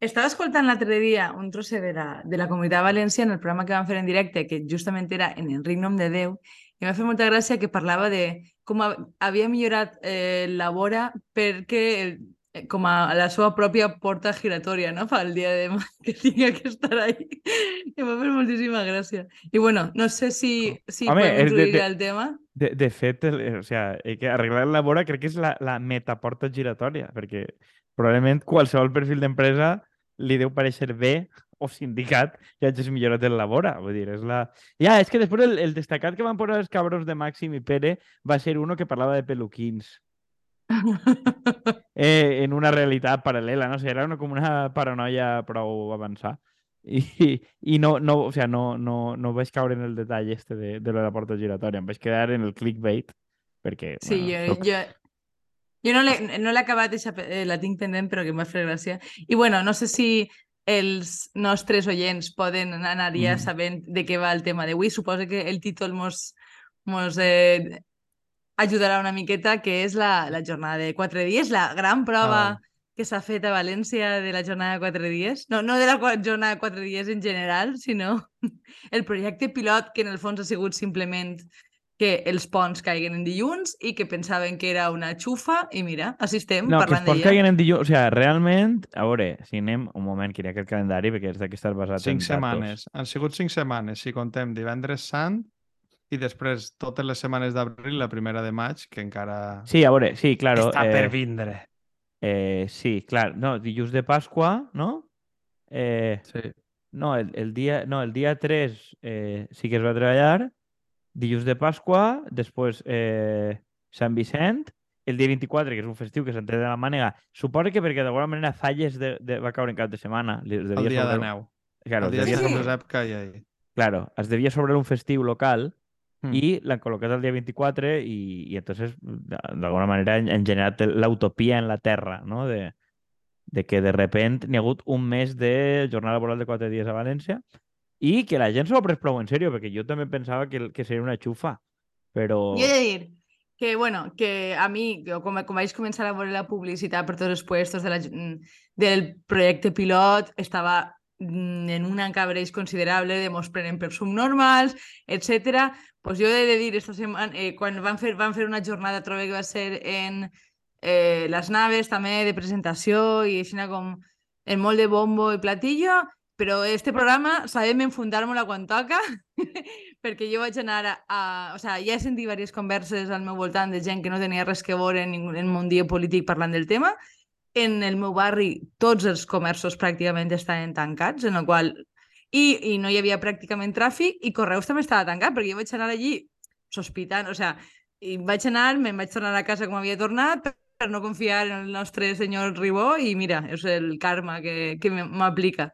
Estava escoltant l'altre dia un trosset de la, de la Comunitat Valenciana, el programa que van fer en directe, que justament era en Enric Nom de Déu, i m'ha fet molta gràcia que parlava de com ha- havia millorat eh, la vora perquè el, eh, com a la seva pròpia porta giratòria, no? Pel dia de demà que tinga que estar ahí. I m'ha fet moltíssima gràcia. I bueno, no sé si, si Home, podem és de- introduir de- el tema. De, de fet, el, eh, o sea, eh, que arreglar la vora crec que és la, la metaporta giratòria, perquè probablement qualsevol perfil d'empresa li deu pareixer bé o sindicat que hagis millorat en la vora. Vull dir, és la... Ja, és que després el, el destacat que van posar els cabros de Màxim i Pere va ser uno que parlava de peluquins eh, en una realitat paral·lela, no? O sigui, era una, com una paranoia prou avançada. I, i no, no, o sea, no, no, no vaig caure en el detall este de, de la porta giratòria, em vaig quedar en el clickbait, perquè... Sí, bueno, jo, soc- jo, jo no l'he no acabat, eixa eh, la tinc pendent, però que m'ha fet gràcia. I bueno, no sé si els nostres oients poden anar ja Mhm. sabent de què va el tema d'avui. Suposo que el títol mos, mos eh, ajudarà una miqueta, que és la, la jornada de quatre dies, la gran prova Ah. que s'ha fet a València de la jornada de quatre dies. No, no de la jornada de quatre dies en general, sinó el projecte pilot, que en el fons ha sigut simplement que els ponts caiguen en dilluns i que pensaven que era una xufa i mira, així estem No, que els parlant d'ella. caiguen en dilluns... O sigui, realment, a veure, si anem un moment, que hi ha aquest calendari, perquè és d'aquí estar basat Cinc en setmanes. datos. Han sigut cinc setmanes, si contem divendres sant i després totes les setmanes d'abril, la primera de maig, que encara Sí, a veure, sí, claro. Està per eh, vindre. eh, sí, clar. No, dilluns de Pasqua, no? Eh, Sí. no, el, el dia, no, el dia 3 eh, sí que es va treballar, dilluns de Pasqua, després eh, Sant Vicent, el dia 24, que és un festiu que s'entén de la mànega, suposo que perquè d'alguna manera Falles de, de, va caure en cap de setmana. El dia de sobrar- neu. Claro, el dia de. Sant Josep caia ahir. claro, es devia sobre un festiu local Mm. i l'han col·locat el dia 24 i, i entonces de- d'alguna manera han, han generat l'utopia en la Terra, no? De, de que de repent n'hi ha hagut un mes de jornada laboral de quatre dies a València i que la gent s'ho ha pres prou en sèrio, perquè jo també pensava que, que seria una xufa, però... Jo he de dir que, bueno, que a mi, com, com vaig començar a veure la publicitat per tots els puestos de la, mm, del projecte pilot, estava mm, en un encabreix considerable de mos prenen per subnormals, etc. Pues jo he de dir, esta setmana, eh, quan van fer, van fer una jornada, trobo que va ser en eh, les naves també de presentació i així com en molt de bombo i platillo, però este programa sabem enfundar-me-la quan toca perquè jo vaig anar a, a... O sigui, ja he sentit diverses converses al meu voltant de gent que no tenia res que veure en, en un dia polític parlant del tema. En el meu barri tots els comerços pràcticament estaven tancats, en el qual... I, I no hi havia pràcticament tràfic i Correus també estava tancat, perquè jo vaig anar allí sospitant, o sigui, i vaig anar, me'n vaig tornar a casa com havia tornat, per no confiar en el nostre senyor Ribó i mira, és el karma que, que m'aplica.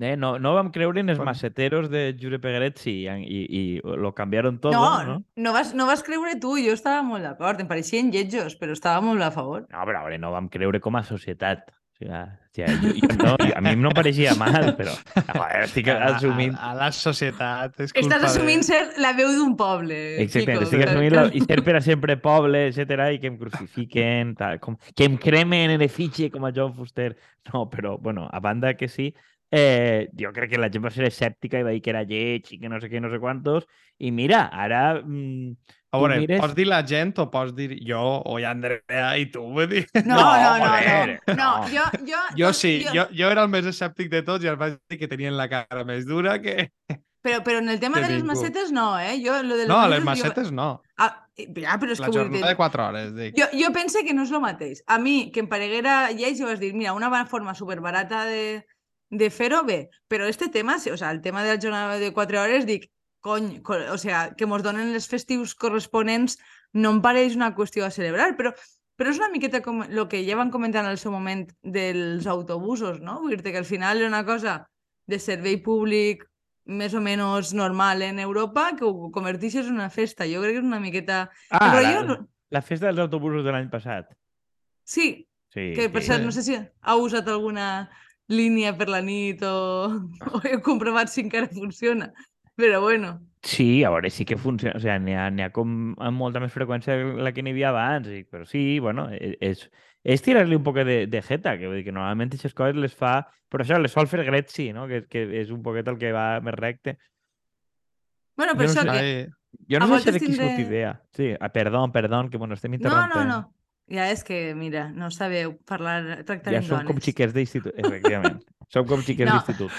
Eh, no, no vam creure en els Bueno. maceteros de Jure Pegueretzi i, i, i lo canviaron todo, No, no? no, vas, no vas creure tu, jo estava molt d'acord, em pareixien lletjos, però estava molt a favor. No, però veure, no vam creure com a societat. O sigui, sigui, jo, jo no, a mi no em pareixia mal, però joder, estic assumint... A, a, a la societat és Estàs culpa assumint de... ser la veu d'un poble. Exactament, Quico, estic assumint la, i ser per a sempre poble, etc i que em crucifiquen, tal, com, que em cremen en edifici com a John Fuster. No, però, bueno, a banda que sí, eh, jo crec que la gent va ser escèptica i va dir que era lleig i que no sé què, no sé quantos, i mira, ara... Mm, A veure, mires- pots dir la gent o pots dir jo o Andrea i tu, vull dir... No, No, no, no, no, no, no. jo, jo, Jo sí, jo, jo era el més escèptic de tots i els vaig dir que tenien la cara més dura que... Però, però en el tema de les macetes no, eh? Jo, lo de les No, les macetes, jo- no. Ah, ja, però és La que jornada dir... de 4 hores, dic. Jo, jo pense que no és el mateix. A mi, que em pareguera lleig, jo vaig dir, mira, una bona forma superbarata de, de fer-ho, bé. Però este tema, o sea, el tema de la jornada de 4 hores, dic, cony, co- o sea, que mos donen els festius corresponents no em pareix una qüestió a celebrar, però, però és una miqueta com el que ja van comentar en el seu moment dels autobusos, no? Vull dir que al final és una cosa de servei públic més o menys normal en Europa que ho converteixes en una festa. Jo crec que és una miqueta... Ah, Però la, jo... la festa dels autobusos de l'any passat. Sí, Sí, que per sí. cert, no sé si ha usat alguna línia per la nit o, o he comprovat si encara funciona. Però bueno, Sí, a veure, sí que funciona. O sigui, n'hi ha, ha com amb molta més freqüència la que n'hi havia abans. I, però sí, bueno, e- és, és tirar-li un poc de, de jeta, que vull dir que normalment aquestes coses les fa... Però això les sol fer Gretzi, no? Que, que és un poquet el que va més recte. Bueno, Jo per no això sé- que... Jo no A sé de qui tindré- surt idea. Sí, ah, perdó, perdó, que bueno, estem No, interrompent. no, no. Ja és que, mira, no sabeu parlar, tractar Ja amb som dones. com xiquets d'institut, efectivament. som com xiquets No. d'institut.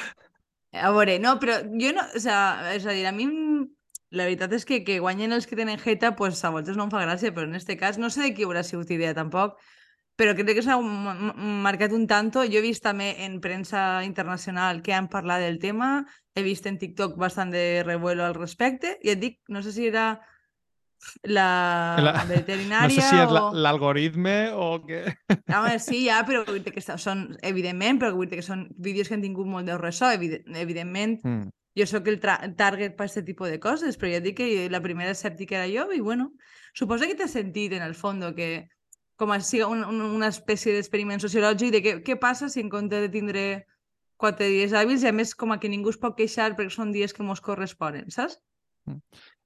A veure, no, però jo no... O sea, és a dir, a mi la veritat és que que guanyen els que tenen jeta, pues a voltes no em fa gràcia, però en este cas no sé de qui haurà sigut idea tampoc, però crec que s'ha marcat un tanto. Jo he vist també en premsa internacional que han parlat del tema, he vist en TikTok bastant de revuelo al respecte, i et dic, no sé si era la, La- no veterinària sé si és o... l'algoritme o què. Home, sí, ja, però vull dir que són, evidentment, però vull dir que són vídeos que han tingut molt de ressò, evident, evidentment, Mm. jo sóc el target per aquest tipus de coses, però ja dic que la primera escèptica era jo i bueno, suposo que t'has sentit en el fons que com a siga un, un, una espècie d'experiment sociològic de què, què passa si en compte de tindre quatre dies hàbils i a més com a que ningú es pot queixar perquè són dies que mos corresponen, saps?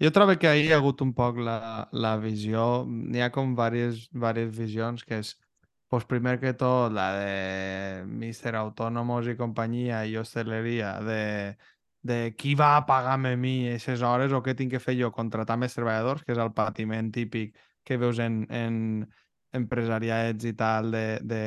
Jo trobo que ahir hi ha hagut un poc la, la visió, n'hi ha com diverses, diverses visions, que és, pues, primer que tot, la de Mister Autònomos i companyia i hosteleria, de, de qui va a pagar-me a mi aquestes hores o què tinc que fer jo, contratar més treballadors, que és el patiment típic que veus en, en empresariats i tal, de, de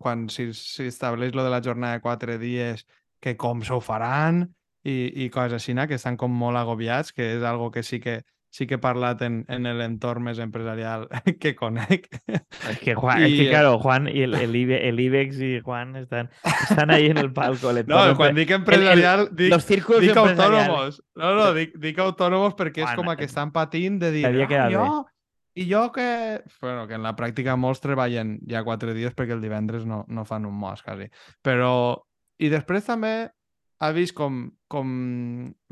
quan s'estableix lo de la jornada de quatre dies, que com s'ho faran, i, i coses així, que estan com molt agobiats, que és algo que sí que sí que he parlat en, en l'entorn més empresarial que conec. Es que Juan, es Y, que eh, claro, Juan y el, el, Ibe- el IBEX y Juan están, están ahí en el palco. el No, quan dic empresarial, dic, los círculos dic autònomos. No, no, dic, dic autònomos perquè és Juan, com a que eh, estan patint de dir, ah, jo, i jo que... Bueno, que en la pràctica molts treballen ja quatre dies perquè el divendres no, no fan un mos, quasi. Però... I després també ha vist com, com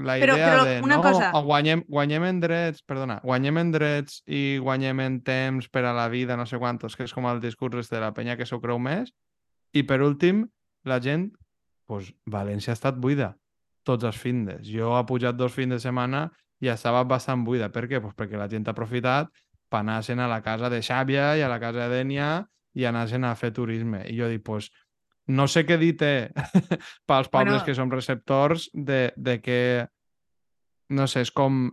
la Però- idea però de una no, cosa. guanyem, guanyem en drets, perdona, guanyem en drets i guanyem en temps per a la vida, no sé quantos, que és com el discurs de la penya que s'ho creu més. I per últim, la gent, pues, València ha estat buida tots els findes. Jo ha pujat dos fins de setmana i estava bastant buida. Per què? Pues perquè la gent ha aprofitat per anar a la casa de Xàbia i a la casa de Dènia i anar a fer turisme. I jo dic, pues, no sé què dir té pels pobles Bueno. que som receptors de, de que no sé, és com...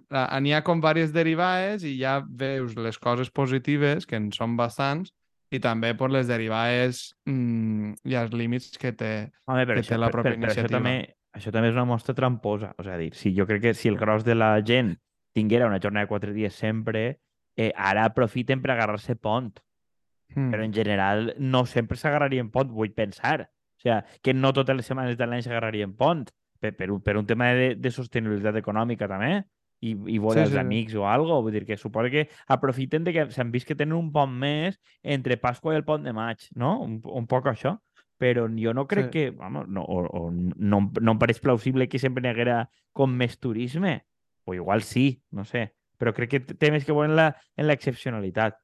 N'hi ha com diverses derivades i ja veus les coses positives, que en són bastants, i també per les derivades mm, i els límits que té. Home, que té això, la per- pròpia per- això iniciativa. també, això també és una mostra tramposa. O sigui, dir, si jo crec que si el gros de la gent tinguera una jornada de quatre dies sempre, eh, ara aprofiten per agarrar-se pont. Mm. Però en general no sempre s'agarrarien pont, vull pensar. O sigui, que no totes les setmanes de l'any s'agarrarien pont, per, per, un, per un tema de, de sostenibilitat econòmica també, i, i veure Sí, els sí. amics o algo. Vull dir que suposo que aprofiten de que s'han vist que tenen un pont més entre Pasqua i el pont de maig, no? Un, un poc això. Però jo no crec Sí. que... Vamos, no, o, o no, no em pareix plausible que sempre n'hi haguera com més turisme. O igual sí, no sé. Però crec que té més que veure la, en l'excepcionalitat.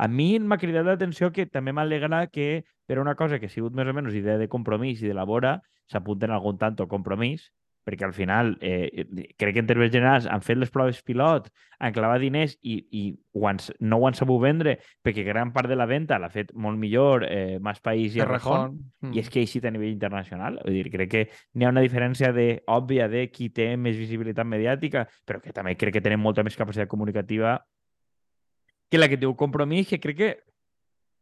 A mi m'ha cridat l'atenció que també m'alegra que per una cosa que ha sigut més o menys idea de compromís i de labora s'apunten algun tanto compromís, perquè al final eh, crec que en termes generals han fet les proves pilot, han clavat diners i, i ho han, no ho han sabut vendre perquè gran part de la venda l'ha fet molt millor eh, Más País i Arrejón, Mm. i és que així a nivell internacional. Vull dir, crec que n'hi ha una diferència de, òbvia de qui té més visibilitat mediàtica, però que també crec que tenen molta més capacitat comunicativa que la que té un compromís, que crec que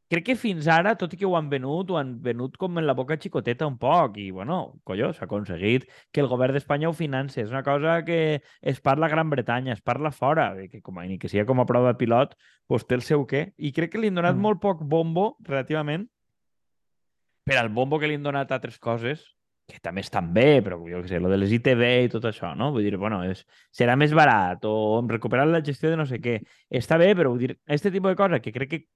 crec que fins ara, tot i que ho han venut, ho han venut com en la boca xicoteta un poc, i bueno, colló, s'ha aconseguit que el govern d'Espanya ho financi. És una cosa que es parla a Gran Bretanya, es parla fora, i que com a, ni que sigui com a prova pilot, doncs té el seu què. I crec que li han donat Mm. molt poc bombo, relativament, per al bombo que li han donat a altres coses, que també estan bé, però jo què sé, lo de les ITV i tot això, no? Vull dir, bueno, és, serà més barat o hem recuperat la gestió de no sé què. Està bé, però vull dir, este tipus de coses que crec que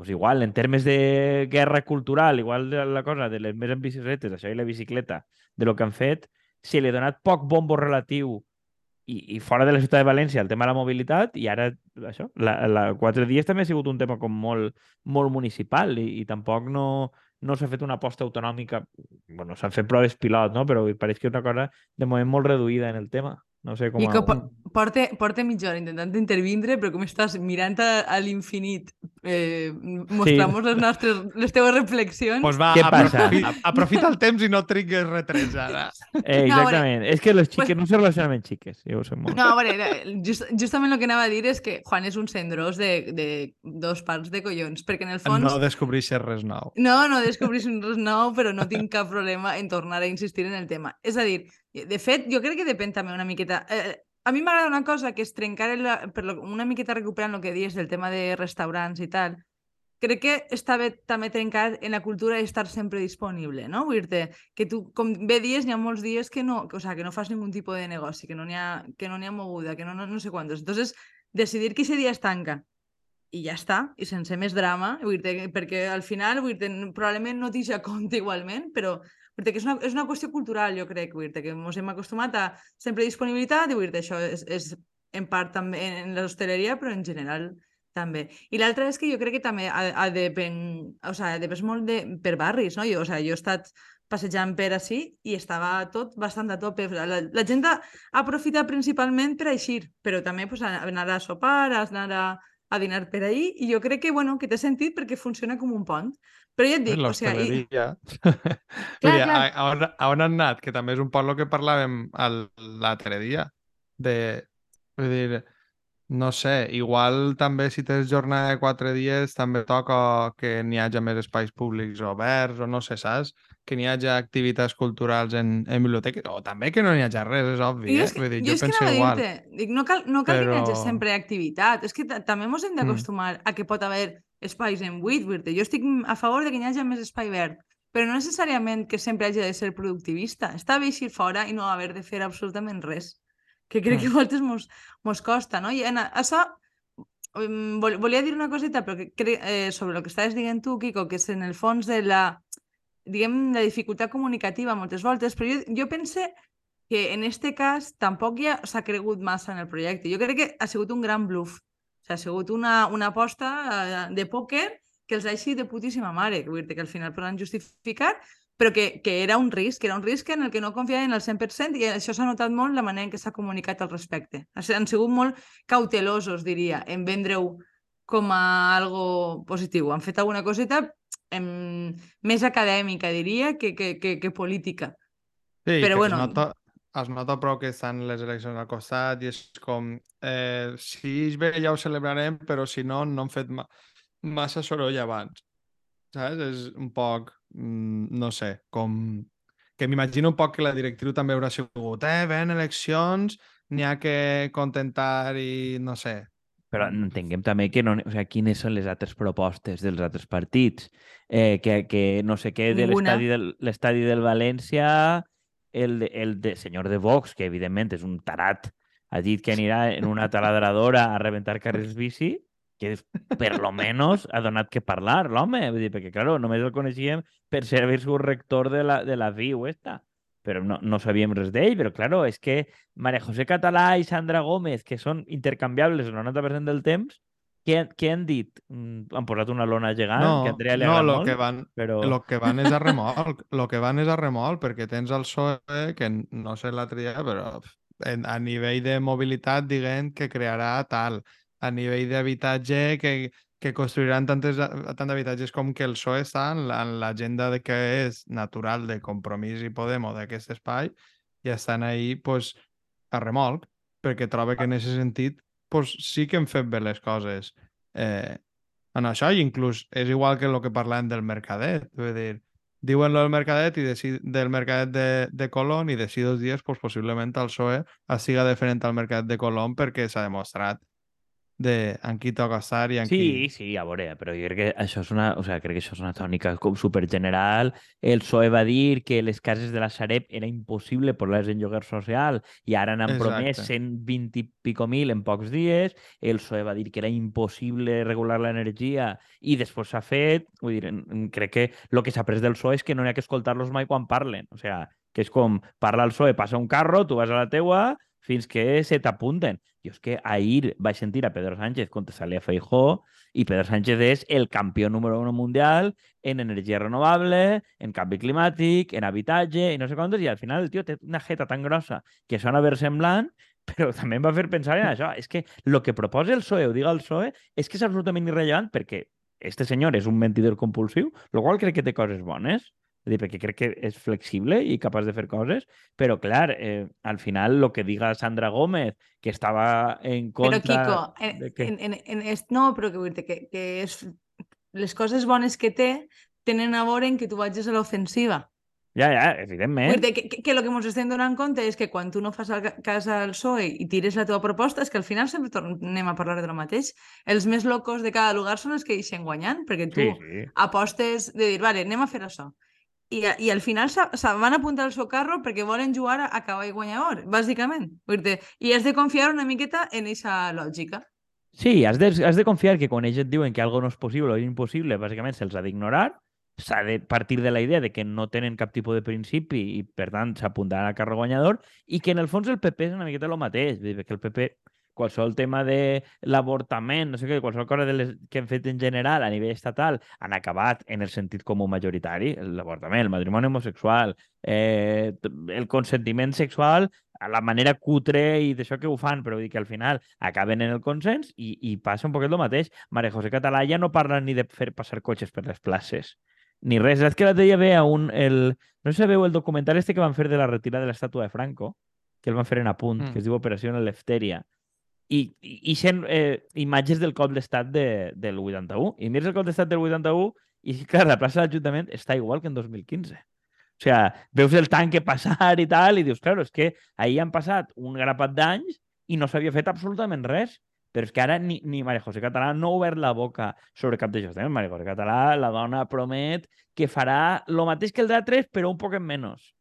pues igual, en termes de guerra cultural, igual de la cosa de les més en bicicletes, això i la bicicleta, de lo que han fet, si li ha donat poc bombo relatiu i, i fora de la ciutat de València el tema de la mobilitat i ara això, la, la quatre dies també ha sigut un tema com molt, molt municipal i, i tampoc no, no s'ha fet una aposta autonòmica, bueno, s'han fet proves pilot, no? però pareix que és una cosa de moment molt reduïda en el tema. No sé com... I que a... po- porta, porta mitja hora intentant intervindre, però com estàs mirant a, a l'infinit eh, mostramos les nostres, les teves reflexions. Pues va, Què passa? aprofita, aprofita el temps i no trigues retrets ara. Eh, No, exactament. És que les xiques pues- no se relacionen amb xiques. Jo ho sé molt. No, a veure, just, justament el que anava a dir és que Juan és un cendrós de, de dos parts de collons, perquè en el fons... No descobreixes res nou. No, no descobrís res nou, però no tinc cap problema en tornar a insistir en el tema. És a dir, de fet, jo crec que depèn també una miqueta... Eh, a mi m'agrada una cosa, que és trencar el, per lo, una miqueta recuperant el que dius del tema de restaurants i tal. Crec que està bé també trencar en la cultura d'estar sempre disponible, no? Vull dir que tu, com bé dies, n'hi ha molts dies que no, que, o sea, que no fas ningún tipus de negoci, que no n'hi ha, que no ha moguda, que no, no, no sé quantos. Entonces, decidir que ese dia es tanca i ja està, i sense més drama, vull dir perquè al final vull dir probablement no t'hi ja compte igualment, però que és una, és una qüestió cultural, jo crec, vull que ens hem acostumat a sempre disponibilitat i vull això és, és en part també en l'hostaleria, però en general també. I l'altra és que jo crec que també ha, ha de o sea, depèn molt de, per barris, no? Jo, o sea, jo he estat passejant per així i estava tot bastant a tope. La, la gent ha aprofitat principalment per eixir, però també pues, anar a sopar, anar a, a dinar per ahí, i jo crec que, bueno, que té sentit perquè funciona com un pont. Però ja et dic, o sigui... I... Vull dir, a, a, on, a on han anat? Que també és un poc el que parlàvem l'altre dia. De, vull dir, no sé, igual també si tens jornada de quatre dies també toca que n'hi hagi més espais públics oberts o no sé, saps? Que n'hi hagi activitats culturals en, en biblioteques o també que no n'hi hagi res, és obvi, Jo eh? és que, Vull dir, jo jo és que penso a igual. dic, no cal, no cal que n'hi hagi Però- sempre activitat, és que ta- també ens hem Mm. d'acostumar a que pot haver espais en buit, dir Jo estic a favor de que n'hi hagi més espai verd, però no necessàriament que sempre hagi de ser productivista. Està bé eixir fora i no haver de fer absolutament res, que crec Mm. que a voltes mos, mos costa, no? I en això vol- volia dir una coseta però que, eh, sobre el que estaves dient tu, Kiko, que és en el fons de la, diguem, la dificultat comunicativa moltes voltes, però jo, jo pense que en este cas tampoc ja s'ha cregut massa en el projecte. Jo crec que ha sigut un gran bluff. Sigui, ha sigut una, una aposta eh, de pòquer que els ha eixit de putíssima mare, que, vull dir que al final poden justificar, però que, que era un risc, que era un risc en el que no confiaven al 100% i això s'ha notat molt la manera en què s'ha comunicat al respecte. Han sigut molt cautelosos, diria, en vendre-ho com a algo positiu. Han fet alguna coseta em, més acadèmica, diria, que, que, que, que política. Sí, Però que bueno. es nota, es nota prou que estan les eleccions al costat i és com, eh, si és bé ja ho celebrarem, però si no, no han fet ma massa soroll abans. Saps? És un poc, mm, no sé, com... Que m'imagino un poc que la directriu també haurà sigut, eh, ven eleccions, n'hi ha que contentar i no sé. Però entenguem també que no, o sigui, quines són les altres propostes dels altres partits. Eh, que, que no sé què de l'estadi del, del València, el, el de senyor de Vox, que evidentment és un tarat, ha dit que anirà en una taladradora a rebentar carrers bici, que per lo menos ha donat que parlar l'home, vull dir, perquè, claro, només el coneixíem per ser sigut rector de la, de la VIU esta, però no, no sabíem res d'ell, però claro, és que María José Català i Sandra Gómez, que són intercanviables el 90% del temps, què, què han dit? Mm, Han posat una lona gegant, no, que a Andrea li no, lo molt, que van, però... Lo que van és a remolc, lo que van és a remolc, perquè tens el PSOE, que no sé l'altre dia, però en, a nivell de mobilitat, diguem que crearà tal, a nivell d'habitatge, que, que construiran tantes, tant d'habitatges com que el PSOE està en la- en l'agenda de que és natural de Compromís i Podemos d'aquest espai i estan ahí pues, a remolc, perquè troba que en aquest sentit pues, sí que hem fet bé les coses. Eh, en això, i inclús és igual que el que parlàvem del Mercadet, vull dir, diuen del Mercadet i deci- del Mercadet de, de Colón i d'ací dos dies, pues, possiblement el PSOE siga diferent al Mercadet de Colón perquè s'ha demostrat de en qui toca estar i en Sí, qui... sí, a veure, però jo crec que això és una, o sigui, crec que això és una tònica com supergeneral. El PSOE va dir que les cases de la Sareb era impossible posar-les en lloguer social i ara n'han promès Exacte. 120 i pico mil en pocs dies. El PSOE va dir que era impossible regular l'energia i després s'ha fet. Vull dir, crec que el que s'ha après del PSOE és que no n'hi ha que escoltar-los mai quan parlen. O sigui, que és com parla el PSOE, passa un carro, tu vas a la teua fins que se t'apunten. Jo és que ahir vaig sentir a Pedro Sánchez contestar-li a Feijó i Pedro Sánchez és el campió número uno mundial en energia renovable, en canvi climàtic, en habitatge i no sé quantes, i al final el tio té una jeta tan grossa que sona versemblant, però també em va fer pensar en això. És que el que proposa el PSOE o diga el PSOE és que és absolutament irrellevant perquè este senyor és un mentidor compulsiu, el qual crec que té coses bones, dir, perquè crec que és flexible i capaç de fer coses, però clar, eh, al final el que diga Sandra Gómez, que estava en contra... Però, Kiko, en, de que... en, en, en, es, no, però que, vull dir que, que és, les coses bones que té tenen a veure en que tu vagis a l'ofensiva. Ja, ja, evidentment. Vull dir que, que, que el que ens estem donant compte és que quan tu no fas el ca- cas al PSOE i tires la teva proposta és que al final sempre tornem a parlar de lo mateix. Els més locos de cada lugar són els que deixen guanyant, perquè tu Sí, sí. apostes de dir, vale, anem a fer això. I, i al final se, se van apuntar al seu carro perquè volen jugar a, a cavall guanyador, bàsicament. I has de confiar una miqueta en aquesta lògica. Sí, has de, has de confiar que quan ells et diuen que algo no és possible o és impossible, bàsicament se'ls ha d'ignorar, s'ha de partir de la idea de que no tenen cap tipus de principi i, per tant, s'apuntaran al carro guanyador i que, en el fons, el PP és una miqueta el mateix. Que el PP, qualsevol tema de l'avortament, no sé què, qualsevol cosa de les que han fet en general a nivell estatal han acabat en el sentit comú majoritari, l'avortament, el matrimoni homosexual, eh, el consentiment sexual, a la manera cutre i d'això que ho fan, però vull dir que al final acaben en el consens i, i passa un poquet el mateix. Maria José Català ja no parla ni de fer passar cotxes per les places, ni res. És que l'altre dia veia un... El... No sé si veu el documental este que van fer de la retirada de l'estàtua de Franco, que el van fer en apunt, Mm. que es diu Operació Eleftheria. I, i, sent eh, imatges del cop d'estat de, del 81. I mires el cop d'estat del 81 i, clar, la plaça de l'Ajuntament està igual que en 2015. O sea, veus el tanque passar i tal, i dius, claro, és que ahir han passat un grapat d'anys i no s'havia fet absolutament res. Però és que ara ni, ni Maria José Català no ha obert la boca sobre cap d'aixòs temes. Maria José Català, la dona promet que farà el mateix que el d'altres, però un poquet menys.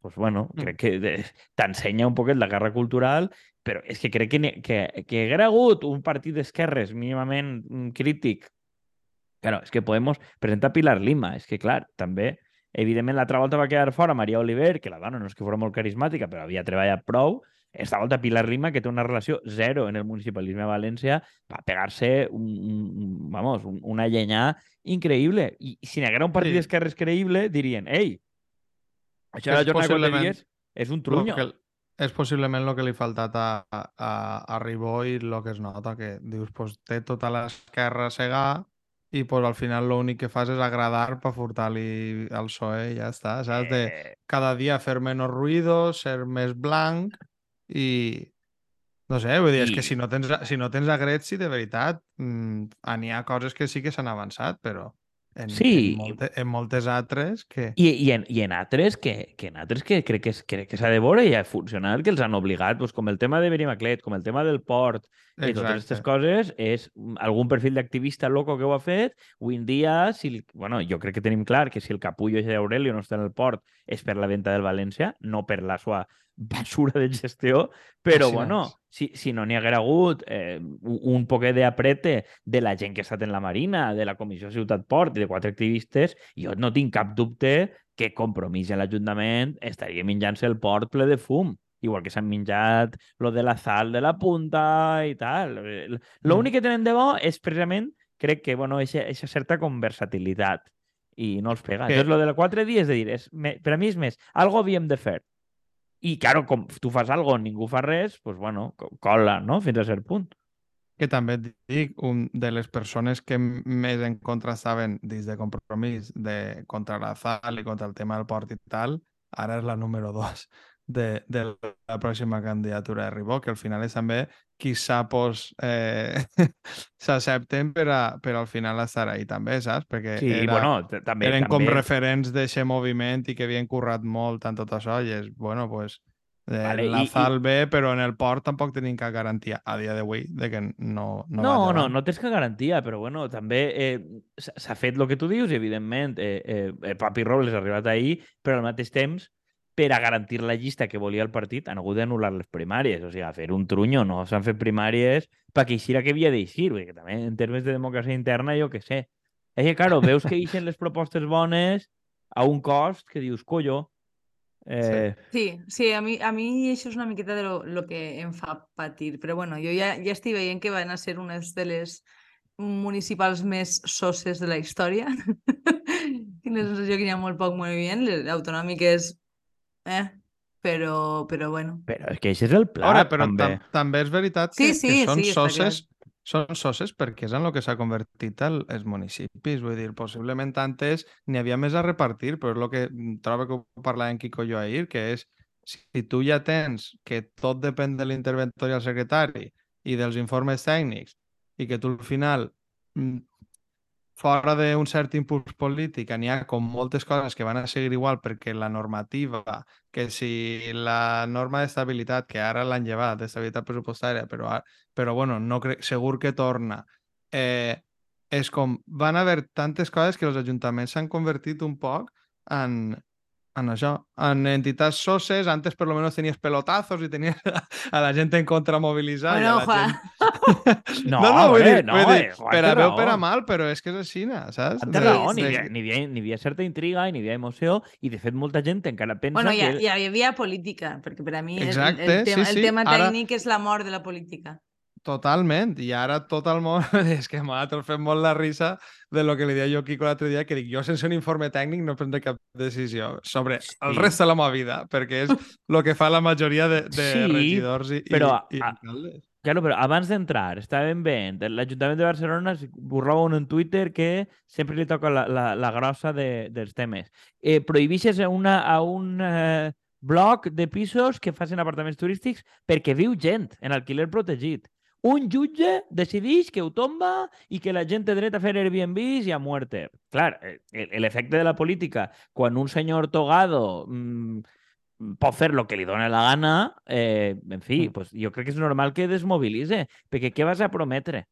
Pues bueno, Mm. crec que t'ensenya un poquet la guerra cultural, però és que crec que, que, que haguera hagut un partit d'esquerres mínimament mm, crític. Claro, és que Podemos presenta Pilar Lima, és que clar, també evidentment l'altra volta va quedar fora Maria Oliver, que la dona no és que fos molt carismàtica, però havia treballat prou, esta volta Pilar Lima, que té una relació zero en el municipalisme de València, va pegar-se un, un, vamos, un, una llenyà increïble. I si n'hi haguera un partit Sí. d'esquerres creïble, dirien, ei, això és quatre possiblement dies és un Lo trunyo. que, és possiblement el que li ha faltat a, a, a Ribó i el que es nota, que dius, pues, té tota l'esquerra cegà i pues, al final l'únic que fas és agradar per furtar-li al PSOE i ja està, saps? De Eh, cada dia fer menys ruïdo, ser més blanc i... No sé, vull dir, és I- que si no tens, si no tens a Gretzi, de veritat, mm, n'hi ha coses que sí que s'han avançat, però en, Sí. en, molte, en moltes altres que... I, i, en, I en altres que, que en altres que crec que, crec que s'ha de veure i ha funcionat, que els han obligat, doncs, com el tema de Benimaclet, com el tema del port, i totes aquestes coses, és mm, algun perfil d'activista loco que ho ha fet. Avui en dia, si, el- bueno, jo crec que tenim clar que si el capullo de Aurelio no està en el port és per la venda del València, no per la seva basura de gestió, però bueno, si, si no n'hi haguera hagut eh, un poquet d'aprete de la gent que ha estat en la Marina, de la Comissió Ciutat Port i de quatre activistes, jo no tinc cap dubte que Compromís i l'Ajuntament estaria menjant-se el port ple de fum, igual que s'han menjat lo de la sal de la punta i tal. Mm. L'únic que tenen de bo és precisament, crec que, bueno, aquesta certa conversatilitat i no els pega. Que- Entonces, lo de la quatre dies, de dir, és, me, per a mi és més, algo havíem de fer. I, claro, com tu fas algo i ningú fa res, pues, bueno, co- cola, no?, fins a cert punt. que també et dic, un de les persones que més en contra estaven dins de compromís de, contra la ZAL i contra el tema del port i tal, ara és la número dos de, de la pròxima candidatura de Ribó, que al final és també qui sapos eh, s'accepten per, a, per al final estar ahí també, saps? Perquè Sí, era, bueno, també... eren com també... referents d'aquest moviment i que havien currat molt tant tot això i és, bueno, pues, eh, Vale, la i- ZAL bé, però en el port tampoc tenim cap garantia a dia d'avui de que no, no, No, no, no tens que garantia, però bueno, també eh, s'ha fet el que tu dius, i evidentment, eh, eh, Papi Robles ha arribat ahir, però al mateix temps, per a garantir la llista que volia el partit, han hagut d'anul·lar les primàries. O sigui, a fer un trunyo, no? S'han fet primàries perquè eixira que havia d'eixir, perquè també en termes de democràcia interna, jo que sé. És que, claro, veus que eixen les propostes bones a un cost que dius, collo, eh, Sí, sí, a mi, a mi això és una miqueta de lo, lo que em fa patir, però bueno, jo ja, ja estic veient que van a ser unes de les municipals més soses de la història. Tinc la sensació que hi ha molt poc moviment, les autonòmiques, eh, però, però bueno. Però és que això és el pla, Ara, però també. tam també és veritat Sí, que, sí, que són sí, soces són soces perquè és en el que s'ha convertit el, els municipis. Vull dir, possiblement antes n'hi havia més a repartir, però és el que trobo que ho parlàvem Quico i jo ahir, que és si tu ja tens que tot depèn de l'interventor i el secretari i dels informes tècnics i que tu al final mm, fora d'un cert impuls polític n'hi ha com moltes coses que van a seguir igual perquè la normativa, que si la norma d'estabilitat, que ara l'han llevat, d'estabilitat pressupostària, però, però bueno, no crec, segur que torna, eh, és com, van haver tantes coses que els ajuntaments s'han convertit un poc en, en això, en entitats soces, antes per lo menos tenies pelotazos i tenies a la gent en contra mobilitzada. Bueno, la Juan, gent... No, vull hombre, dir, no, vull dir, eh, Juan per a o per a mal, però és que és així, saps? Té De- raó, de- havia, n'hi havia, n'hi havia certa intriga i n'hi havia emoció i de fet molta gent encara pensa bueno, ja, que... ja hi havia política, perquè per a mi el, Exacte, el, tema, sí, sí. el tema Ara- tècnic és la mort de la política. Totalment, i ara tot el món... És que m'ha fet molt la risa de lo que li deia jo a Quico l'altre dia, que dic, jo sense un informe tècnic no prendré cap decisió sobre Sí. el rest de la meva vida, perquè és el que fa la majoria de, de Sí, regidors i, però i, i a- alcaldes. Claro, però abans d'entrar, estàvem bé. L'Ajuntament de Barcelona burlava un en Twitter que sempre li toca la, la, la grossa de, dels temes. Eh, prohibixes a, una, a un eh, bloc de pisos que facin apartaments turístics perquè viu gent en alquiler protegit. Un jutge decideix que ho tomba i que la gent té dret a fer Airbnbs i a muerte. Clar, eh, el- l'efecte de la política, quan un senyor togado mm, pot fer el que li dóna la gana, eh, en fi, Mm. pues jo crec que és normal que desmobilitze, perquè què vas a prometre?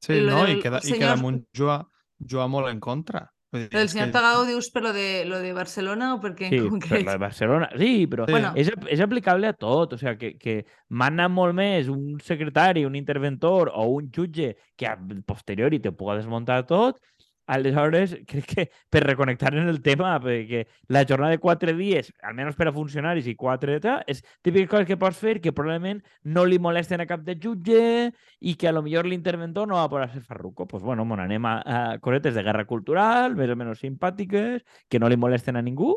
Sí, no? I queda, i senyor- que damunt juga, juga molt en contra. El senyor Tagado dius per lo de, lo de Barcelona o perquè Sí, en per la de Barcelona. Sí, però Sí. Bueno. és, és aplicable a tot. O sigui, que, que mana molt més un secretari, un interventor o un jutge que a posteriori te puga desmuntar tot. Aleshores, crec que per reconnectar en el tema, perquè la jornada de quatre dies, almenys per a funcionaris i quatre, tal, és típiques coses que pots fer que probablement no li molesten a cap de jutge i que a lo millor l'interventor no va poder ser farruco. Pues bueno, mon anem a, a cosetes de guerra cultural, més o menys simpàtiques, que no li molesten a ningú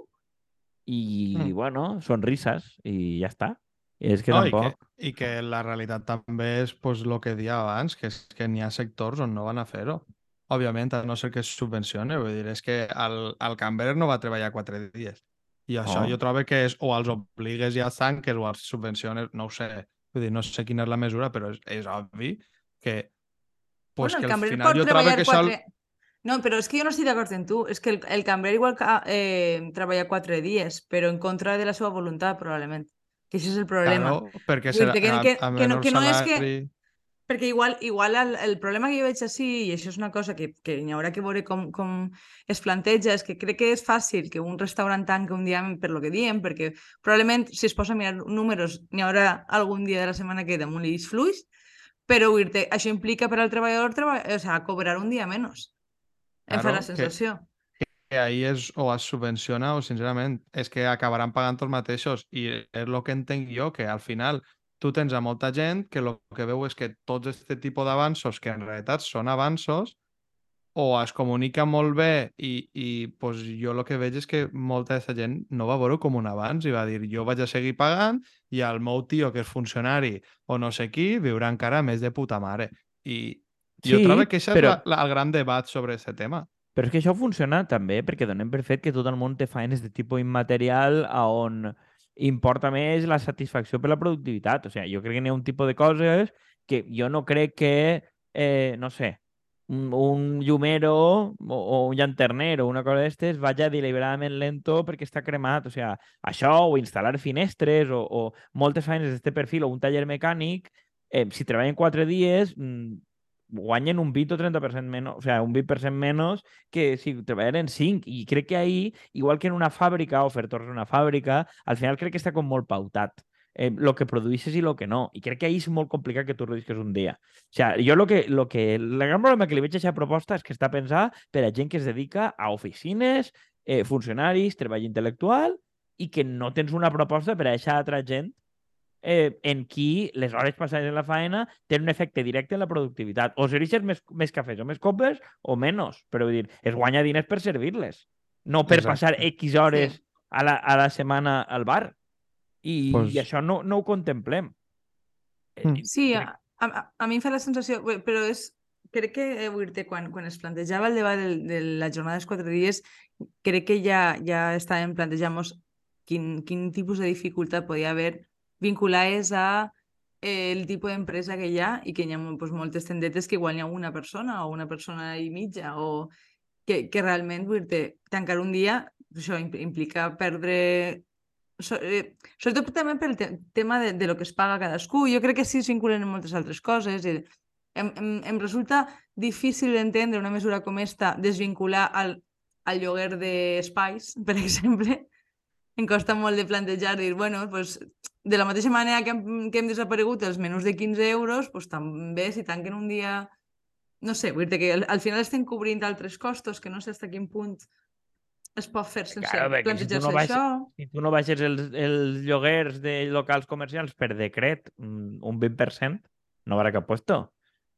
i, Mm. bueno, són risses i ja està. És que no, i, tampoc... que, I que la realitat també és pues, el que dia abans, que és que n'hi ha sectors on no van a fer-ho. Òbviament, a no ser que es subvencione. Vull dir, és que el, el cambrer no va treballar quatre dies. I això Oh. jo trobo que és o els obligues i els tanques o els subvenciones, no ho sé. Vull dir, no sé quina és la mesura, però és, és obvi que pues, bueno, que el al cambrer final pot jo trobo treballar que això... quatre... No, però és que jo no estic d'acord amb tu. És que el, el cambrer igual que, eh, treballa quatre dies, però en contra de la seva voluntat, probablement. Que això és el problema. Claro, perquè serà, dir que- a, que- a que no- que no és que- salari... Perquè igual, igual el, el problema que jo veig així, i això és una cosa que, que n'hi haurà que veure com, com es planteja, és que crec que és fàcil que un restaurant tanqui un dia per lo que diem, perquè probablement si es posa a mirar números n'hi haurà algun dia de la setmana que damunt li és fluix, però vull dir això implica per al treballador treba... o sea, cobrar un dia menys. Em fa la que- sensació. que ahí és o es subvenciona o sincerament és que acabaran pagant els mateixos i és el que entenc jo, que al final tu tens a molta gent que el que veu és que tots aquest tipus d'avanços que en realitat són avanços o es comunica molt bé i, i pues, jo el que veig és que molta d'aquesta gent no va veure com un avanç i va dir jo vaig a seguir pagant i el meu tio que és funcionari o no sé qui viurà encara més de puta mare i jo Sí, trobo que això però- és la, la, el gran debat sobre aquest tema. Però és que això funciona també perquè donem per fet que tot el món té feines de tipus immaterial a on importa més la satisfacció per la productivitat. O sigui, jo crec que n'hi ha un tipus de coses que jo no crec que, eh, no sé, un, llumero o, o un llanternero o una cosa d'estes vaya deliberadament lento perquè està cremat. O sigui, això o instal·lar finestres o, o moltes feines d'este perfil o un taller mecànic, eh, si treballen quatre dies, mm, guanyen un 20 o 30% menys, o sea, un 20% menys que si treballen 5. I crec que ahí, igual que en una fàbrica, o fer torns en una fàbrica, al final crec que està com molt pautat. Eh, lo que produïsses i lo que no. I crec que ahí és molt complicat que tu produïsques un dia. O sea, jo lo que, lo que, el gran problema que li veig a aquesta proposta és que està pensada per a gent que es dedica a oficines, eh, funcionaris, treball intel·lectual, i que no tens una proposta per a aquesta altra gent eh, en qui les hores passades en la faena tenen un efecte directe en la productivitat. O serveixes més, més cafès o més copes o menys, però vull dir, es guanya diners per servir-les, no per Exacte. passar X hores a, la, a la setmana al bar. I, Pues- i això no, no ho contemplem. Eh, Mm. Sí, a, a, a mi em fa la sensació, bé, però és, crec que eh, dir quan, quan es plantejava el debat del, de la jornada dels quatre dies, crec que ja, ja estàvem plantejant quin, quin tipus de dificultat podia haver vinculades a eh, el tipus d'empresa que hi ha i que hi ha pues, moltes tendetes que igual hi ha una persona o una persona i mitja o que, que realment vull dir tancar un dia això im- implica perdre so, eh, sobretot també pel te tema de, de lo que es paga cadascú. Jo crec que sí es vinculen en moltes altres coses. I em, em, em resulta difícil d'entendre una mesura com esta desvincular al, al lloguer d'espais, per exemple. Em costa molt de plantejar, dir, bueno, pues, de la mateixa manera que hem, que hem desaparegut els menús de 15 euros, pues, també si tanquen un dia... No sé, vull dir que al, al final estem cobrint altres costos que no sé fins quin punt es pot fer sense Claro, perquè si plantejar-se no això. Si tu no baixes els, els lloguers de locals comercials per decret mm, un 20%, no haurà cap puesto.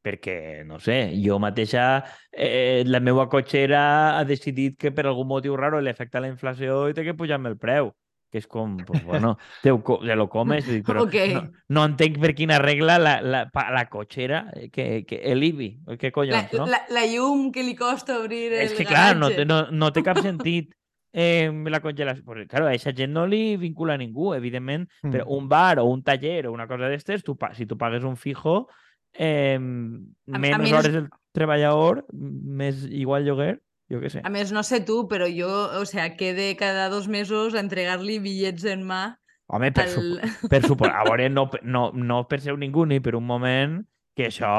Perquè, no sé, jo mateixa, eh, la meva cotxera ha decidit que per algun motiu raro li afecta la inflació i té que pujar-me el preu. Que és com, pues, bueno, te, ho te lo comes, dic, però Ok. no, no entenc per quina regla la, la, la cotxera, eh, que, que el IBI, què La, collons, no? la, la llum que li costa obrir el És que, clar, no, garatge. no, no té cap sentit eh, la congelació. Pues, claro, a aquesta gent no li vincula ningú, evidentment, Mm. però un bar o un taller o una cosa d'estes, tu, si tu pagues un fijo, eh, a menys més- hores el treballador, més igual lloguer, jo què sé. A més, no sé tu, però jo, o sea, quede cada dos mesos a entregar-li bitllets en mà Home, per, al... supo per suposar, a veure, no, no, no penseu ningú ni per un moment que això,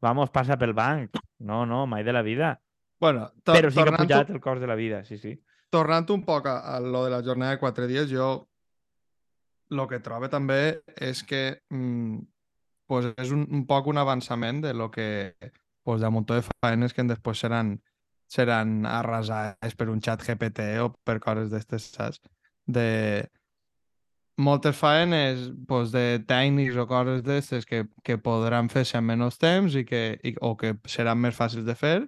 vamos, passa pel banc. No, no, mai de la vida. Bueno, to Però sí que ha pujat el cost de la vida, sí, sí. tornant un poc a, a lo de la jornada de quatre dies, jo el que trobo també és que mm, pues és un, un poc un avançament de lo que pues, de un muntó de faenes que després seran, seran arrasades per un xat GPT o per coses d'estes, saps? De moltes faenes pues, de tècnics o coses d'estes que, que podran fer-se en menys temps i que, i, o que seran més fàcils de fer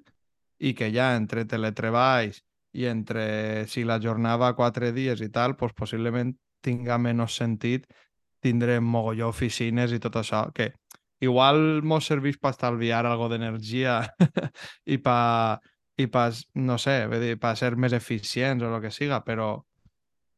i que ja entre teletreballs i entre si la jornada va quatre dies i tal, pues possiblement tinga menys sentit tindre mogolló oficines i tot això, que igual mos serveix per estalviar algo d'energia i per, i pa, no sé, dir, per ser més eficients o el que siga, però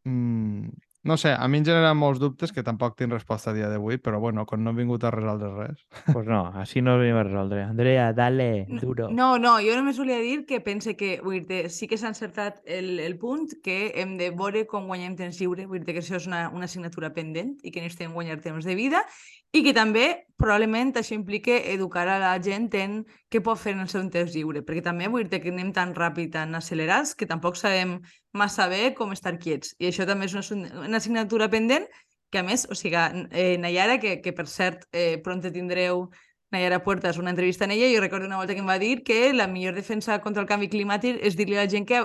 mm, no sé, a mi em generen molts dubtes que tampoc tinc resposta a dia d'avui, però bueno, com no he vingut a resoldre res. Pues no, així no ho venim a resoldre. Andrea, dale, duro. No, no, jo només volia dir que pense que vull dir sí que s'ha encertat el, el punt que hem de veure com guanyem temps lliure, vull dir que això és una, una assignatura pendent i que necessitem guanyar temps de vida i que també probablement això implica educar a la gent en què pot fer en el seu temps lliure, perquè també vull dir que anem tan ràpid, tan accelerats, que tampoc sabem massa bé com estar quiets. I això també és una, una assignatura pendent que, a més, o sigui, eh, Nayara, que, que per cert, eh, pronte tindreu Nayara Puertas una entrevista en ella, jo recordo una volta que em va dir que la millor defensa contra el canvi climàtic és dir-li a la gent que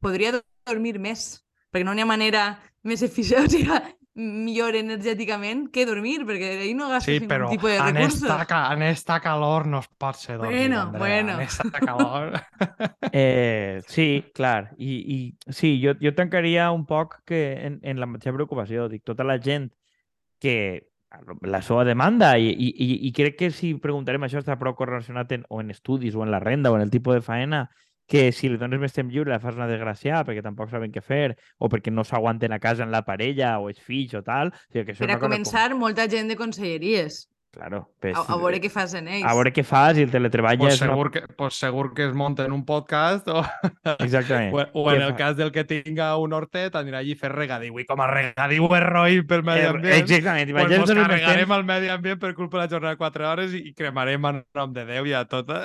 podria do- dormir més, perquè no hi ha manera més eficient, o sigui, millor energèticament que dormir, perquè ahir no gastes ningún tipus de en recursos. esta, ca- en esta calor no es pot ser dormir, Bueno, Andrea. bueno. En esta calor... Eh, sí, clar. I, i sí, jo, jo tancaria un poc que en, en la mateixa preocupació. Dic, tota la gent que la seva demanda i, i, i, i crec que si preguntarem això està prou correlacionat en, o en estudis o en la renda o en el tipus de faena que si li dones més temps lliure la fas una desgràcia perquè tampoc saben què fer o perquè no s'aguanten a casa en la parella o els fills o tal. O sigui, que això és Per a una cosa començar, molta gent de conselleries. Com... Claro, pues, A, a veure què fas en ells. a veure què fas i el teletreball pues, és una... segur que, pues segur que es munten un podcast o, Exactament. o, o Què en el fa- cas del que tinga un hortet anirà allí a fer regadiu i com a regadiu és roi pel medi ambient Exactament. pues mos carregarem temps. el medi ambient per culpa de la jornada de 4 hores i, cremarem en nom de Déu i a tota.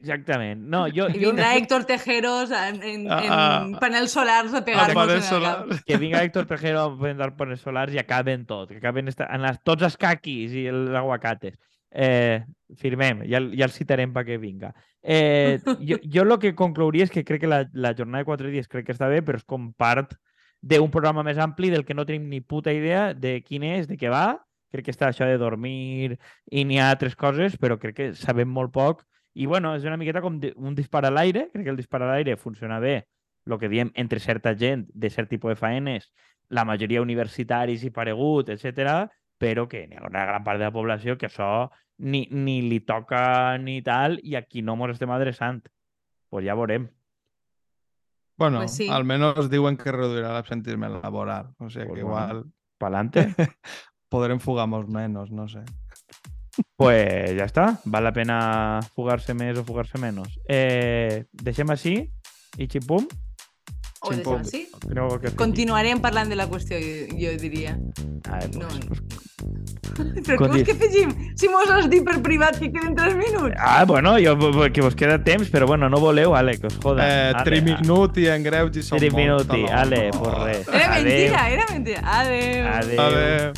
Exactament. No, jo, I jo, vindrà Héctor Tejeros en, en, en Ah, panels solars a pegar-nos en el cap. que vinga Héctor Tejero a vendre paneles solars i acaben tot, que acaben esta... en les, tots els caquis i els aguacates. Eh, firmem, ja, ja el citarem perquè vinga. Eh, jo, jo el que conclouria és que crec que la, la jornada de quatre dies crec que està bé, però és com part d'un programa més ampli del que no tenim ni puta idea de quin és, de què va. Crec que està això de dormir i n'hi ha altres coses, però crec que sabem molt poc. I bueno, és una miqueta com un dispar a l'aire. Crec que el dispar a l'aire funciona bé, el que diem entre certa gent de cert tipus de faenes, la majoria universitaris i paregut, etc, però que hi ha una gran part de la població que això ni, ni li toca ni tal i a qui no mos estem adreçant. Pues ja veurem. Bueno, Pues sí. al menos diuen que reduirà l'absentisme laboral. O sigui Pues que bueno. igual Pa'lante. podrem fugar-nos menos, no sé. Pues ja està. Val la pena fugar-se més o fugar-se menys. Eh, deixem així i xipum. O Sí, deixem així. Creu que Continuarem parlant de la qüestió, jo, jo diria. Ah, pues, no. pues, Però què Conti- vols que fegim? Si mos has dit per privat que queden 3 minuts. ah, bueno, jo, que vos queda temps, però bueno, no voleu, ale, que us joda. Eh, Ale, tri minuti en greus i Tri molts, minuti, taló. ale, pues res. Era mentira, era mentira. Adeu. Adeu. Adeu.